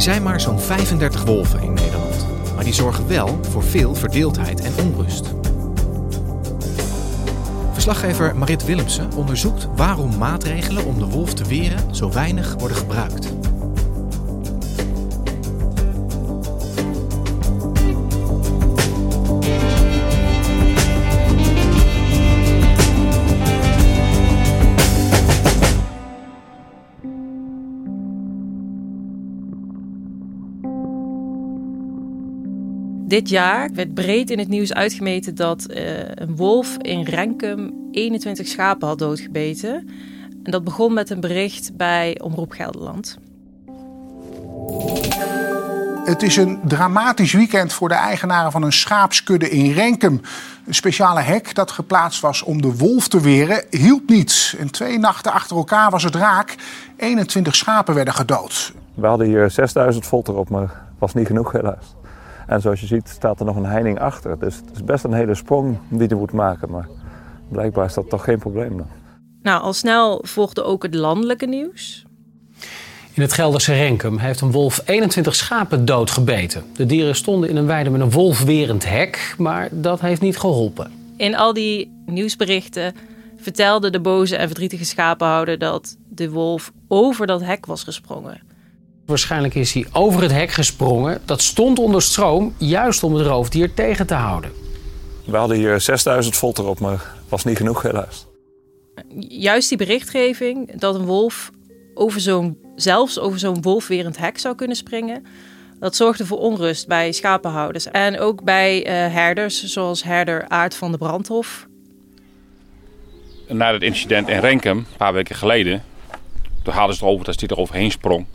Er zijn maar zo'n 35 wolven in Nederland, maar die zorgen wel voor veel verdeeldheid en onrust. Verslaggever Marit Willemsen onderzoekt waarom maatregelen om de wolf te weren zo weinig worden gebruikt. Dit jaar werd breed in het nieuws uitgemeten dat eh, een wolf in Renkum 21 schapen had doodgebeten. En dat begon met een bericht bij Omroep Gelderland. Het is een dramatisch weekend voor de eigenaren van een schaapskudde in Renkum. Een speciale hek dat geplaatst was om de wolf te weren, hielp niet. En twee nachten achter elkaar was het raak. 21 schapen werden gedood. We hadden hier 6000 volt erop, maar was niet genoeg helaas. En zoals je ziet staat er nog een heining achter. Dus het is best een hele sprong die je moet maken. Maar blijkbaar is dat toch geen probleem dan. Nou, al snel volgde ook het landelijke nieuws. In het Gelderse Renkum heeft een wolf 21 schapen doodgebeten. De dieren stonden in een weide met een wolfwerend hek, maar dat heeft niet geholpen. In al die nieuwsberichten vertelde de boze en verdrietige schapenhouder dat de wolf over dat hek was gesprongen. Waarschijnlijk is hij over het hek gesprongen. Dat stond onder stroom, juist om het roofdier tegen te houden. We hadden hier 6000 volt erop, maar was niet genoeg helaas. Juist die berichtgeving dat een wolf over zo'n, zelfs over zo'n wolfwerend hek zou kunnen springen, dat zorgde voor onrust bij schapenhouders en ook bij eh, herders, zoals herder Aart van de Brandhof. Na het incident in Renkum, een paar weken geleden, toen haalden ze erover dat hij er overheen sprong.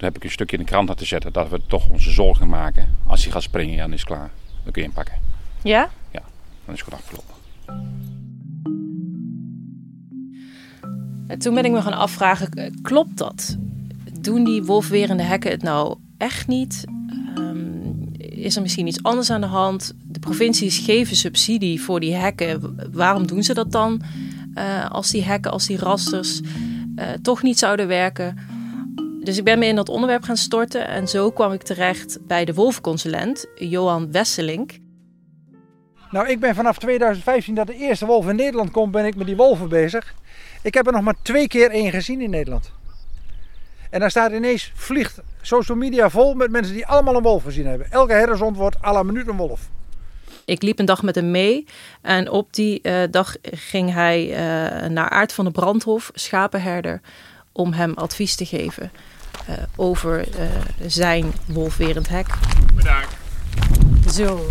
Toen heb ik een stukje in de krant laten zetten dat we toch onze zorgen maken. Als hij gaat springen, ja, dan is het klaar. Dan kun je inpakken. Ja? Ja, dan is het goed afgelopen. En toen ben ik me gaan afvragen, klopt dat? Doen die wolfwerende hekken het nou echt niet? Ehm, is er misschien iets anders aan de hand? De provincies geven subsidie voor die hekken. Waarom doen ze dat dan? Eh, als die hekken, als die rasters eh, toch niet zouden werken. Dus ik ben me in dat onderwerp gaan storten. En zo kwam ik terecht bij de wolfconsulent, Johan Wesselink. Nou, ik ben vanaf 2015 dat de eerste wolf in Nederland komt, ben ik met die wolven bezig. Ik heb er nog maar twee keer één gezien in Nederland. En daar staat ineens, vliegt social media vol met mensen die allemaal een wolf gezien hebben. Elke herdershond wordt à la minuut een wolf. Ik liep een dag met hem mee en op die eh, dag ging hij eh, naar Aart van de Brandhof, schapenherder, om hem advies te geven eh, over eh, zijn wolfwerend hek. Bedankt. Zo,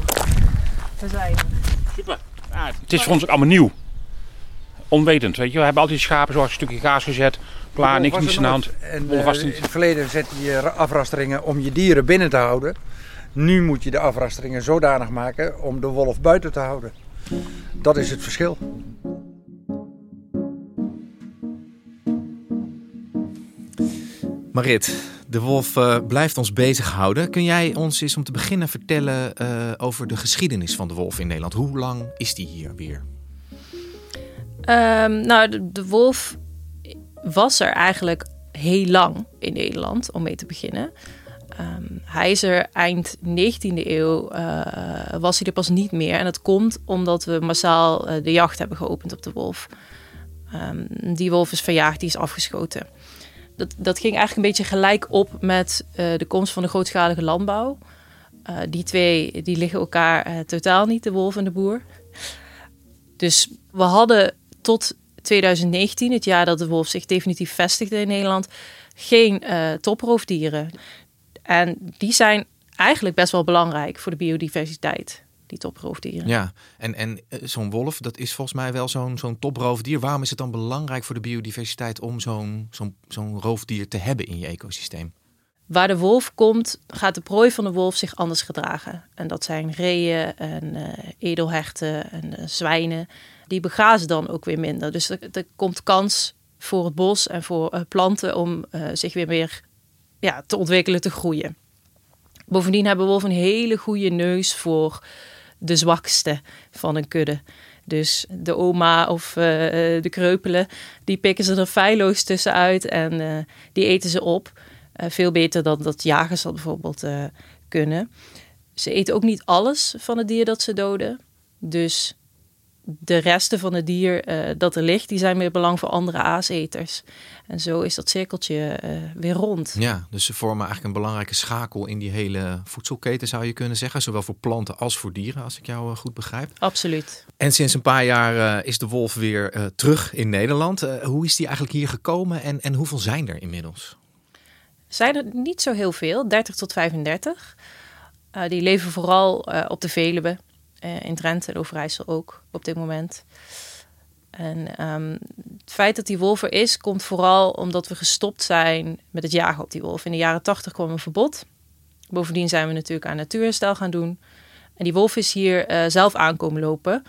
we zijn er. Super. Ja, het is voor ons ook allemaal nieuw. Onwetend, weet je. We hebben altijd die schapen zo een stukje gaas gezet. Klaar, niks, er aan de hand. En eh, niet. in het verleden zette je ra- afrasteringen om je dieren binnen te houden. Nu moet je de afrasteringen zodanig maken om de wolf buiten te houden. Dat is het verschil. Marit, de wolf eh, blijft ons bezighouden. Kun jij ons eens om te beginnen vertellen eh, over de geschiedenis van de wolf in Nederland? Hoe lang is die hier weer? Ehm, nou, de, wolf was er eigenlijk heel lang in Nederland, om mee te beginnen. Ehm, hij is er eind 19e eeuw, eh, was hij er pas niet meer. En dat komt omdat we massaal de jacht hebben geopend op de wolf. Ehm, die wolf is verjaagd, die is afgeschoten. Dat, dat ging eigenlijk een beetje gelijk op met eh, de komst van de grootschalige landbouw. Eh, die twee die liggen elkaar eh, totaal niet, de wolf en de boer. Dus we hadden tot 2019, het jaar dat de wolf zich definitief vestigde in Nederland, geen toproofdieren. En die zijn eigenlijk best wel belangrijk voor de biodiversiteit, die toproofdieren. Ja, en, en eh, zo'n wolf, dat is volgens mij wel zo'n zo'n toproofdier. Waarom is het dan belangrijk voor de biodiversiteit om zo'n zo'n zo'n roofdier te hebben in je ecosysteem? Waar de wolf komt, gaat de prooi van de wolf zich anders gedragen. En dat zijn reeën en eh, edelherten en eh, zwijnen. Die begrazen dan ook weer minder. Dus er, er komt kans voor het bos en voor planten om zich weer meer ja, te ontwikkelen, te groeien. Bovendien hebben wolven een hele goede neus voor de zwakste van een kudde. Dus de oma of eh, de kreupelen, die pikken ze er feilloos tussenuit en eh, die eten ze op. Eh, veel beter dan dat jagers dat bijvoorbeeld eh, kunnen. Ze eten ook niet alles van het dier dat ze doden. Dus de resten van het dier eh, dat er ligt, die zijn meer belang voor andere aaseters. En zo is dat cirkeltje eh, weer rond. Ja, dus ze vormen eigenlijk een belangrijke schakel in die hele voedselketen, zou je kunnen zeggen. Zowel voor planten als voor dieren, als ik jou eh, goed begrijp. Absoluut. En sinds een paar jaar is de wolf weer terug in Nederland. Hoe is die eigenlijk hier gekomen en, en hoeveel zijn er inmiddels? Zijn er niet zo heel veel, 30 tot 35. Eh, die leven vooral op de Veluwe, eh, in Drenthe en Overijssel ook op dit moment. En ehm, het feit dat die wolf er is, komt vooral omdat we gestopt zijn met het jagen op die wolf. In de jaren 80 kwam een verbod. Bovendien zijn we natuurlijk aan natuurherstel gaan doen. En die wolf is hier eh, zelf aankomen lopen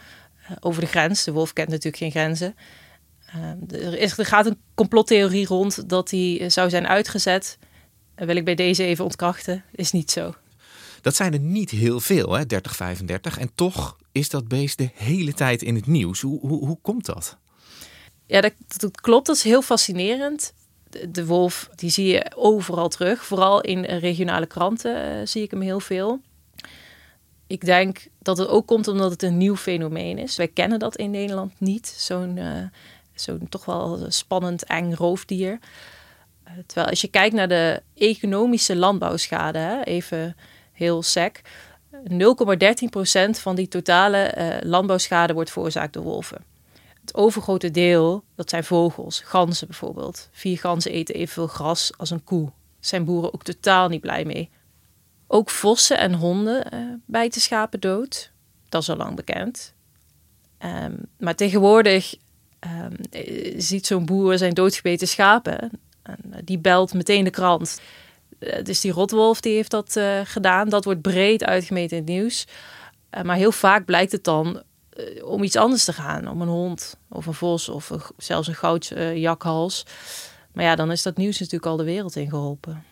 eh, over de grens. De wolf kent natuurlijk geen grenzen. Uh, er, is, er gaat een complottheorie rond dat eh, zou zijn uitgezet. Wil ik bij deze even ontkrachten. Is niet zo. Dat zijn er niet heel veel, hè, 30, 35. En toch is dat beest de hele tijd in het nieuws. Hoe, hoe, hoe komt dat? Ja, dat, klopt. Dat is heel fascinerend. De, wolf, die zie je overal terug. Vooral in regionale kranten eh, zie ik hem heel veel. Ik denk dat het ook komt omdat het een nieuw fenomeen is. Wij kennen dat in Nederland niet. Zo'n eh, zo'n toch wel spannend, eng roofdier. Eh, terwijl als je kijkt naar de economische landbouwschade, hè, even heel sec. 0,13% van die totale eh, landbouwschade wordt veroorzaakt door wolven. Het overgrote deel, dat zijn vogels, ganzen bijvoorbeeld. Vier ganzen eten evenveel gras als een koe. Daar zijn boeren ook totaal niet blij mee. Ook vossen en honden eh, bijten schapen dood. Dat is al lang bekend. Ehm, maar tegenwoordig ehm, eh, ziet zo'n boer zijn doodgebeten schapen. En die belt meteen de krant. Dus die rotwolf die heeft dat eh, gedaan. Dat wordt breed uitgemeten in het nieuws. Eh, maar heel vaak blijkt het dan eh, om iets anders te gaan. Om een hond of een vos of zelfs een goudjakhals. maar ja, dan is dat nieuws natuurlijk al de wereld ingeholpen.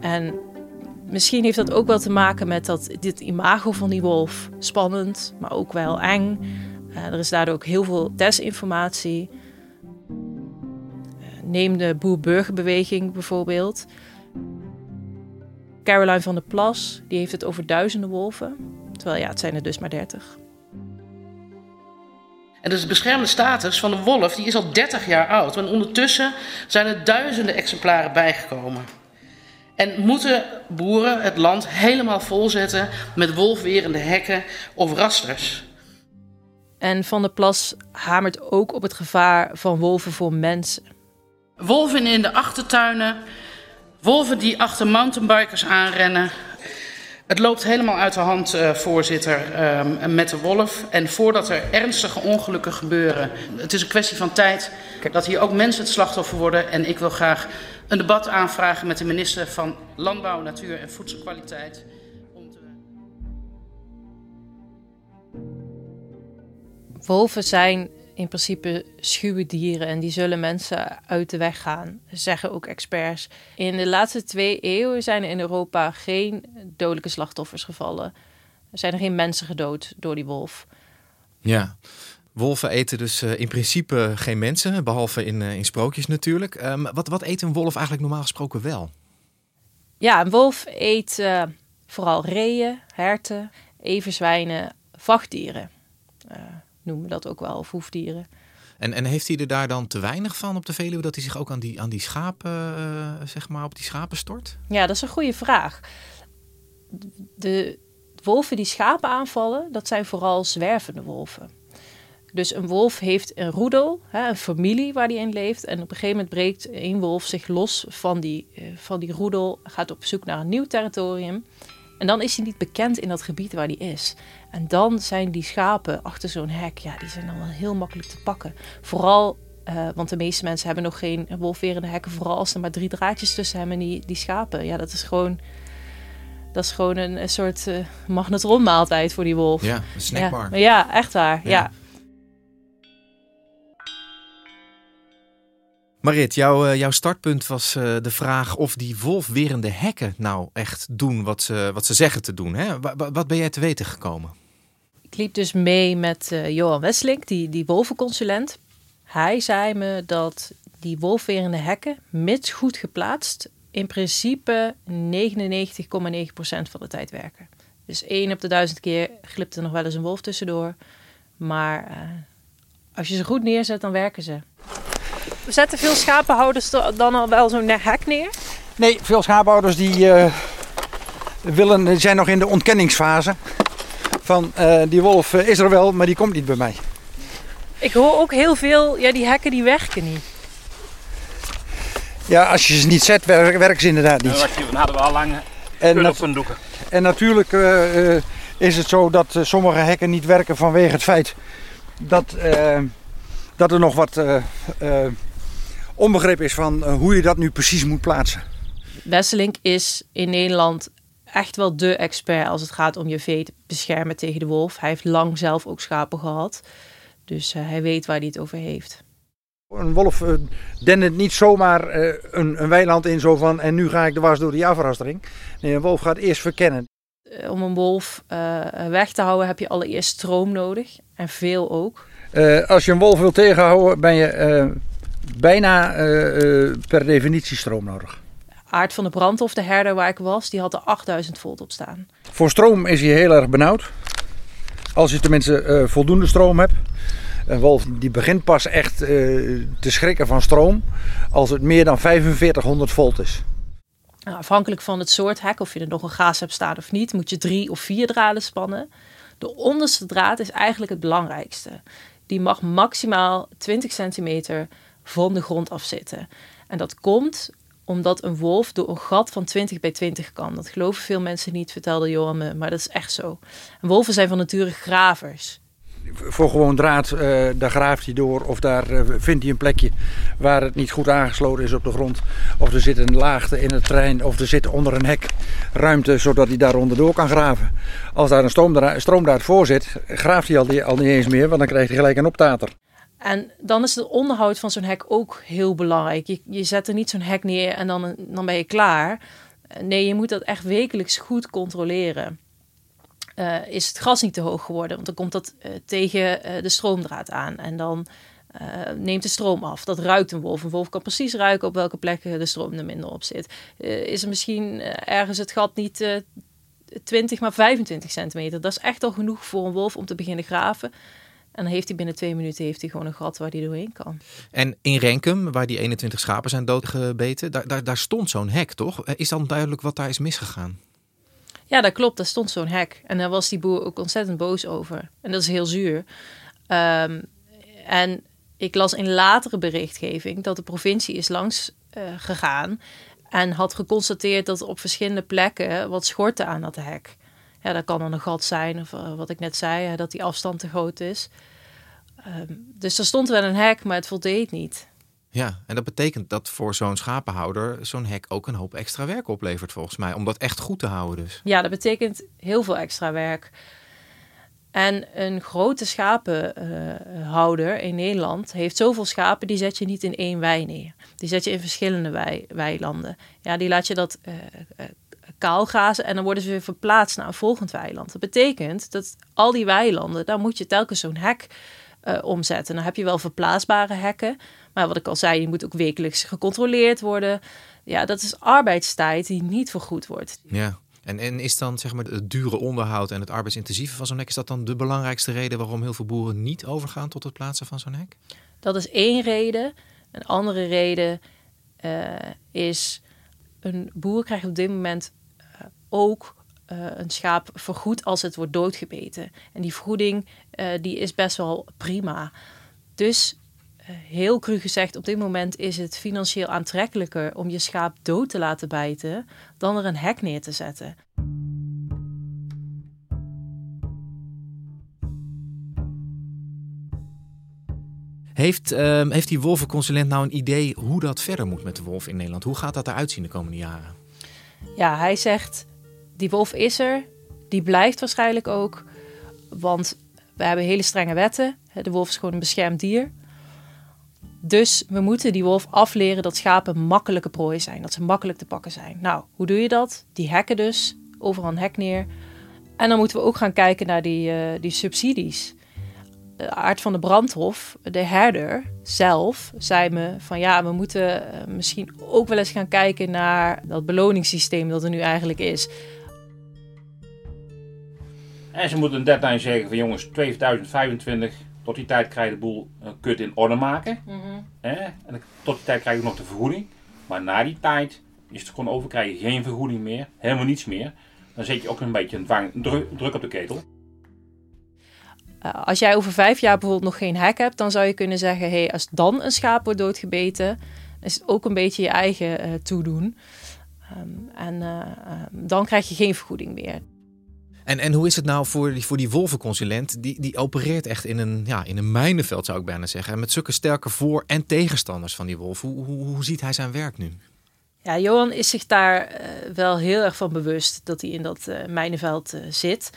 En misschien heeft dat ook wel te maken met dat dit imago van die wolf spannend, maar ook wel eng. Eh, er is daardoor ook heel veel desinformatie. Eh, neem de boer-burgerbeweging bijvoorbeeld. Caroline van der Plas, die heeft het over duizenden wolven. Terwijl ja, het zijn er dus maar dertig. En dus de beschermde status van de wolf die is al 30 jaar oud. En ondertussen zijn er duizenden exemplaren bijgekomen. En moeten boeren het land helemaal volzetten met wolfwerende hekken of rasters? En Van der Plas hamert ook op het gevaar van wolven voor mensen. Wolven in de achtertuinen, wolven die achter mountainbikers aanrennen. Het loopt helemaal uit de hand, eh, voorzitter, ehm, met de wolf. En voordat er ernstige ongelukken gebeuren, het is een kwestie van tijd dat hier ook mensen het slachtoffer worden. En ik wil graag een debat aanvragen met de minister van Landbouw, Natuur en Voedselkwaliteit. Wolven zijn in principe schuwe dieren en die zullen mensen uit de weg gaan, zeggen ook experts. In de laatste twee eeuwen zijn er in Europa geen dodelijke slachtoffers gevallen. Er zijn er geen mensen gedood door die wolf. Ja. Wolven eten dus eh, in principe geen mensen, behalve in, eh, in sprookjes natuurlijk. Ehm, wat, wat eet een wolf eigenlijk normaal gesproken wel? Ja, een wolf eet eh, vooral reeën, herten, everzwijnen, vachtdieren. Eh, noemen dat ook wel, of hoefdieren. En, en heeft hij er daar dan te weinig van op de Veluwe dat hij zich ook aan die, aan die schapen, eh, zeg maar, op die schapen stort? Ja, dat is een goede vraag. De wolven die schapen aanvallen, dat zijn vooral zwervende wolven. Dus een wolf heeft een roedel, een familie waar die in leeft. En op een gegeven moment breekt een wolf zich los van die, uh, van die roedel, gaat op zoek naar een nieuw territorium. En dan is hij niet bekend in dat gebied waar hij is. En dan zijn die schapen achter zo'n hek, ja, die zijn dan wel heel makkelijk te pakken. Vooral, uh, want de meeste mensen hebben nog geen wolfwerende hekken, vooral als er maar drie draadjes tussen hebben en die, die schapen. Ja, dat is gewoon dat is gewoon een, een soort uh, magnetronmaaltijd voor die wolf. Ja, een snackbar. Ja, ja echt waar. Ja. ja. Marit, jouw, jouw startpunt was uh, de vraag of die wolfwerende hekken nou echt doen wat ze, wat ze zeggen te doen. Hè? Wat, wat ben jij te weten gekomen? Ik liep dus mee met uh, Johan Westlink, die, die wolvenconsulent. Hij zei me dat die wolfwerende hekken, mits goed geplaatst, in principe 99,9% van de tijd werken. Dus één op de duizend keer glipt er nog wel eens een wolf tussendoor. Maar als je ze goed neerzet, dan werken ze. Zetten veel schapenhouders dan al wel zo'n hek neer? Nee, veel schapenhouders die, uh, willen, zijn nog in de ontkenningsfase. Van uh, die wolf is er wel, maar die komt niet bij mij. Ik hoor ook heel veel, ja die hekken die werken niet. Ja, als je ze niet zet, werken, ze inderdaad niet. Dan hadden we al lang en, op doeken. En natuurlijk uh, is het zo dat sommige hekken niet werken vanwege het feit dat, dat er nog wat onbegrip is van hoe je dat nu precies moet plaatsen. Wesselink is in Nederland echt wel de expert als het gaat om je vee te beschermen tegen de wolf. Hij heeft lang zelf ook schapen gehad, dus hij weet waar hij het over heeft. Een wolf uh, dendert niet zomaar uh, een, een, weiland in zo van en nu ga ik de was door die afrastering. Nee, een wolf gaat eerst verkennen. Om een wolf weg te houden heb je allereerst stroom nodig en veel ook. als je een wolf wil tegenhouden ben je bijna per definitie stroom nodig. Aard van de Brandhof, de herder waar ik was, die had er 8000 volt op staan. Voor stroom is hij heel erg benauwd. Als je tenminste voldoende stroom hebt. Een wolf die begint pas echt uh, te schrikken van stroom als het meer dan 4500 volt is. Nou, afhankelijk van het soort hek, of je er nog een gaas hebt staan of niet, moet je drie of vier draden spannen. De onderste draad is eigenlijk het belangrijkste. Die mag maximaal 20 centimeter van de grond afzitten. En dat komt omdat een wolf door een gat van 20 bij 20 kan. Dat geloven veel mensen niet, vertelde Johan me, maar dat is echt zo. En wolven zijn van nature gravers voor gewoon draad, uh, daar graaft hij door of daar uh, vindt hij een plekje waar het niet goed aangesloten is op de grond. Of er zit een laagte in het terrein of er zit onder een hek ruimte zodat hij daar onderdoor kan graven. Als daar een stroomdraad, voor zit, graaft hij al, al niet eens meer, want dan krijgt hij gelijk een optater. En dan is het onderhoud van zo'n hek ook heel belangrijk. Je, je zet er niet zo'n hek neer en dan, dan ben je klaar. Nee, je moet dat echt wekelijks goed controleren uh, is het gas niet te hoog geworden. Want dan komt dat uh, tegen uh, de stroomdraad aan. En dan neemt de stroom af. Dat ruikt een wolf. Een wolf kan precies ruiken op welke plekken de stroom er minder op zit. is er misschien ergens het gat niet 20, maar 25 centimeter. Dat is echt al genoeg voor een wolf om te beginnen graven. En dan heeft hij binnen twee minuten heeft hij gewoon een gat waar hij doorheen kan. En in Renkum, waar die 21 schapen zijn doodgebeten, daar, daar, daar stond zo'n hek, toch? Is dan duidelijk wat daar is misgegaan? Ja, dat klopt. Daar stond zo'n hek. En daar was die boer ook ontzettend boos over. En dat is heel zuur. Um, en ik las in latere berichtgeving dat de provincie is langs uh, gegaan en had geconstateerd dat op verschillende plekken wat schorten aan dat hek. Ja, dat kan dan een gat zijn, of uh, wat ik net zei, dat die afstand te groot is. Um, dus er stond wel een hek, maar het voldeed niet. Ja, en dat betekent dat voor zo'n schapenhouder zo'n hek ook een hoop extra werk oplevert volgens mij. Om dat echt goed te houden dus. Ja, dat betekent heel veel extra werk. En een grote schapenhouder in Nederland heeft zoveel schapen, die zet je niet in één wei neer. Die zet je in verschillende wei, weilanden. Ja, die laat je dat uh, kaal grazen en dan worden ze weer verplaatst naar een volgend weiland. Dat betekent dat al die weilanden, daar moet je telkens zo'n hek uh, omzetten. Dan heb je wel verplaatsbare hekken, maar wat ik al zei, je moet ook wekelijks gecontroleerd worden. Ja, dat is arbeidstijd die niet vergoed wordt. Ja. En, en is dan zeg maar het dure onderhoud en het arbeidsintensieve van zo'n hek, is dat dan de belangrijkste reden waarom heel veel boeren niet overgaan tot het plaatsen van zo'n hek? Dat is één reden. Een andere reden uh, is een boer krijgt op dit moment ook eh, een schaap vergoedt als het wordt doodgebeten. En die vergoeding eh, die is best wel prima. Dus eh, heel cru gezegd, op dit moment is het financieel aantrekkelijker om je schaap dood te laten bijten dan er een hek neer te zetten. Heeft, ehm, heeft die wolvenconsulent nou een idee hoe dat verder moet met de wolf in Nederland? Hoe gaat dat eruit zien de komende jaren? Ja, hij zegt, die wolf is er, die blijft waarschijnlijk ook, want we hebben hele strenge wetten. De wolf is gewoon een beschermd dier. Dus we moeten die wolf afleren dat schapen makkelijke prooi zijn, dat ze makkelijk te pakken zijn. Nou, hoe doe je dat? Die hekken dus, overal een hek neer. En dan moeten we ook gaan kijken naar die, uh, die subsidies. De Aard van de Brandhof, de herder zelf, zei me van ja, we moeten uh, misschien ook wel eens gaan kijken naar dat beloningssysteem dat er nu eigenlijk is. En ze moeten een deadline zeggen van jongens, 2025, tot die tijd krijg je de boel uh, kut in orde maken. Mm -hmm. En tot die tijd krijg je nog de vergoeding. Maar na die tijd is het gewoon over, krijg je geen vergoeding meer, helemaal niets meer. Dan zet je ook een beetje een dwang, druk op de ketel. Uh, als jij over vijf jaar bijvoorbeeld nog geen hek hebt, dan zou je kunnen zeggen: hey, als dan een schaap wordt doodgebeten, is het ook een beetje je eigen uh, toedoen. Um, en uh, dan krijg je geen vergoeding meer. En, en hoe is het nou voor die, voor die wolvenconsulent? Die, die opereert echt in een, ja, in een mijnenveld, zou ik bijna zeggen. En met zulke sterke voor- en tegenstanders van die wolf. Hoe, hoe, hoe ziet hij zijn werk nu? Ja, Johan is zich daar uh, wel heel erg van bewust dat hij in dat uh, mijnenveld uh, zit.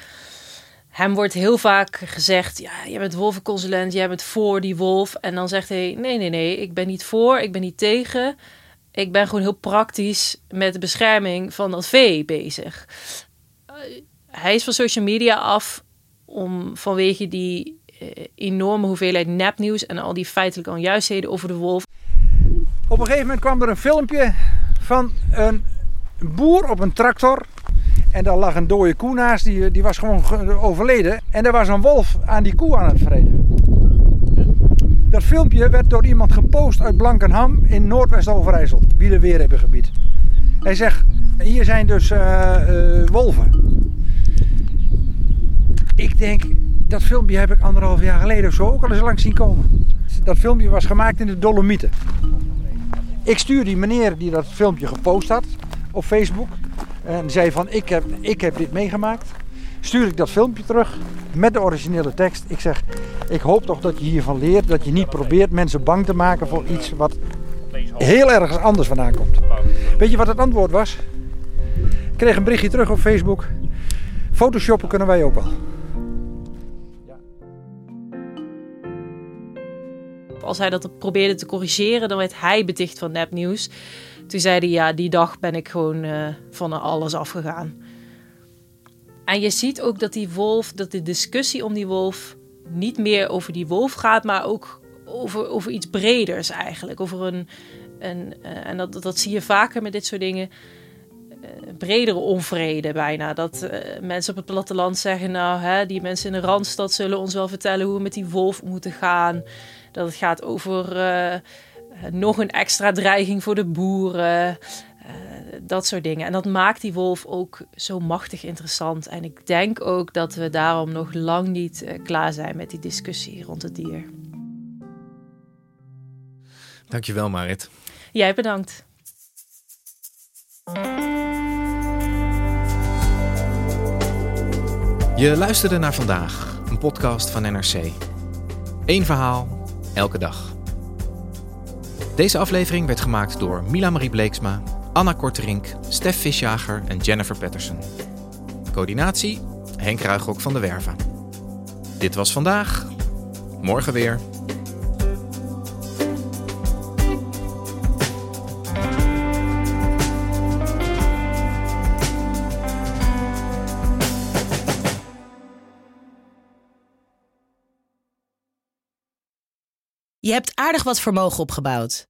Hem wordt heel vaak gezegd: Ja, jij bent wolvenconsulent, jij bent voor die wolf. En dan zegt hij: Nee, nee, nee, ik ben niet voor, ik ben niet tegen. Ik ben gewoon heel praktisch met de bescherming van dat vee bezig hij is van social media af om vanwege die uh, enorme hoeveelheid nepnieuws en al die feitelijke onjuistheden over de wolf. Op een gegeven moment kwam er een filmpje van een boer op een tractor. En daar lag een dode koe naast, die, die was gewoon overleden. En er was een wolf aan die koe aan het vreden. Dat filmpje werd door iemand gepost uit Blankenham in Noordwest-Overijssel, Wielerweerhebbengebied. Hij zegt, hier zijn dus uh, uh, wolven. Ik denk, dat filmpje heb ik anderhalf jaar geleden of zo ook al eens langs zien komen. Dat filmpje was gemaakt in de Dolomieten. Ik stuur die meneer die dat filmpje gepost had op Facebook. En zei van, ik heb, ik heb dit meegemaakt. Stuur ik dat filmpje terug met de originele tekst. Ik zeg, ik hoop toch dat je hiervan leert. Dat je niet probeert mensen bang te maken voor iets wat heel ergens anders vandaan komt. Weet je wat het antwoord was? Ik kreeg een berichtje terug op Facebook. Photoshoppen kunnen wij ook wel. Als hij dat probeerde te corrigeren, dan werd hij beticht van nepnieuws. Toen zei hij, ja, die dag ben ik gewoon uh, van alles afgegaan. En je ziet ook dat die wolf, dat de discussie om die wolf niet meer over die wolf gaat, maar ook over, over iets breders eigenlijk. Over een, een uh, en dat, dat zie je vaker met dit soort dingen. Uh, bredere onvrede bijna. Dat mensen op het platteland zeggen, nou, hè, die mensen in de Randstad zullen ons wel vertellen hoe we met die wolf moeten gaan. Dat het gaat over nog een extra dreiging voor de boeren. Uh, dat soort dingen. En dat maakt die wolf ook zo machtig interessant. En ik denk ook dat we daarom nog lang niet uh, klaar zijn met die discussie rond het dier. Dankjewel, Marit. Jij bedankt. Je luisterde naar vandaag, een podcast van NRC. Eén verhaal, elke dag. Deze aflevering werd gemaakt door Mila Marie Bleeksma, Anna Korterink, Stef Visjager en Jennifer Patterson. Coördinatie Henk Ruigrok van de Werven. Dit was vandaag. Morgen weer. Je hebt aardig wat vermogen opgebouwd.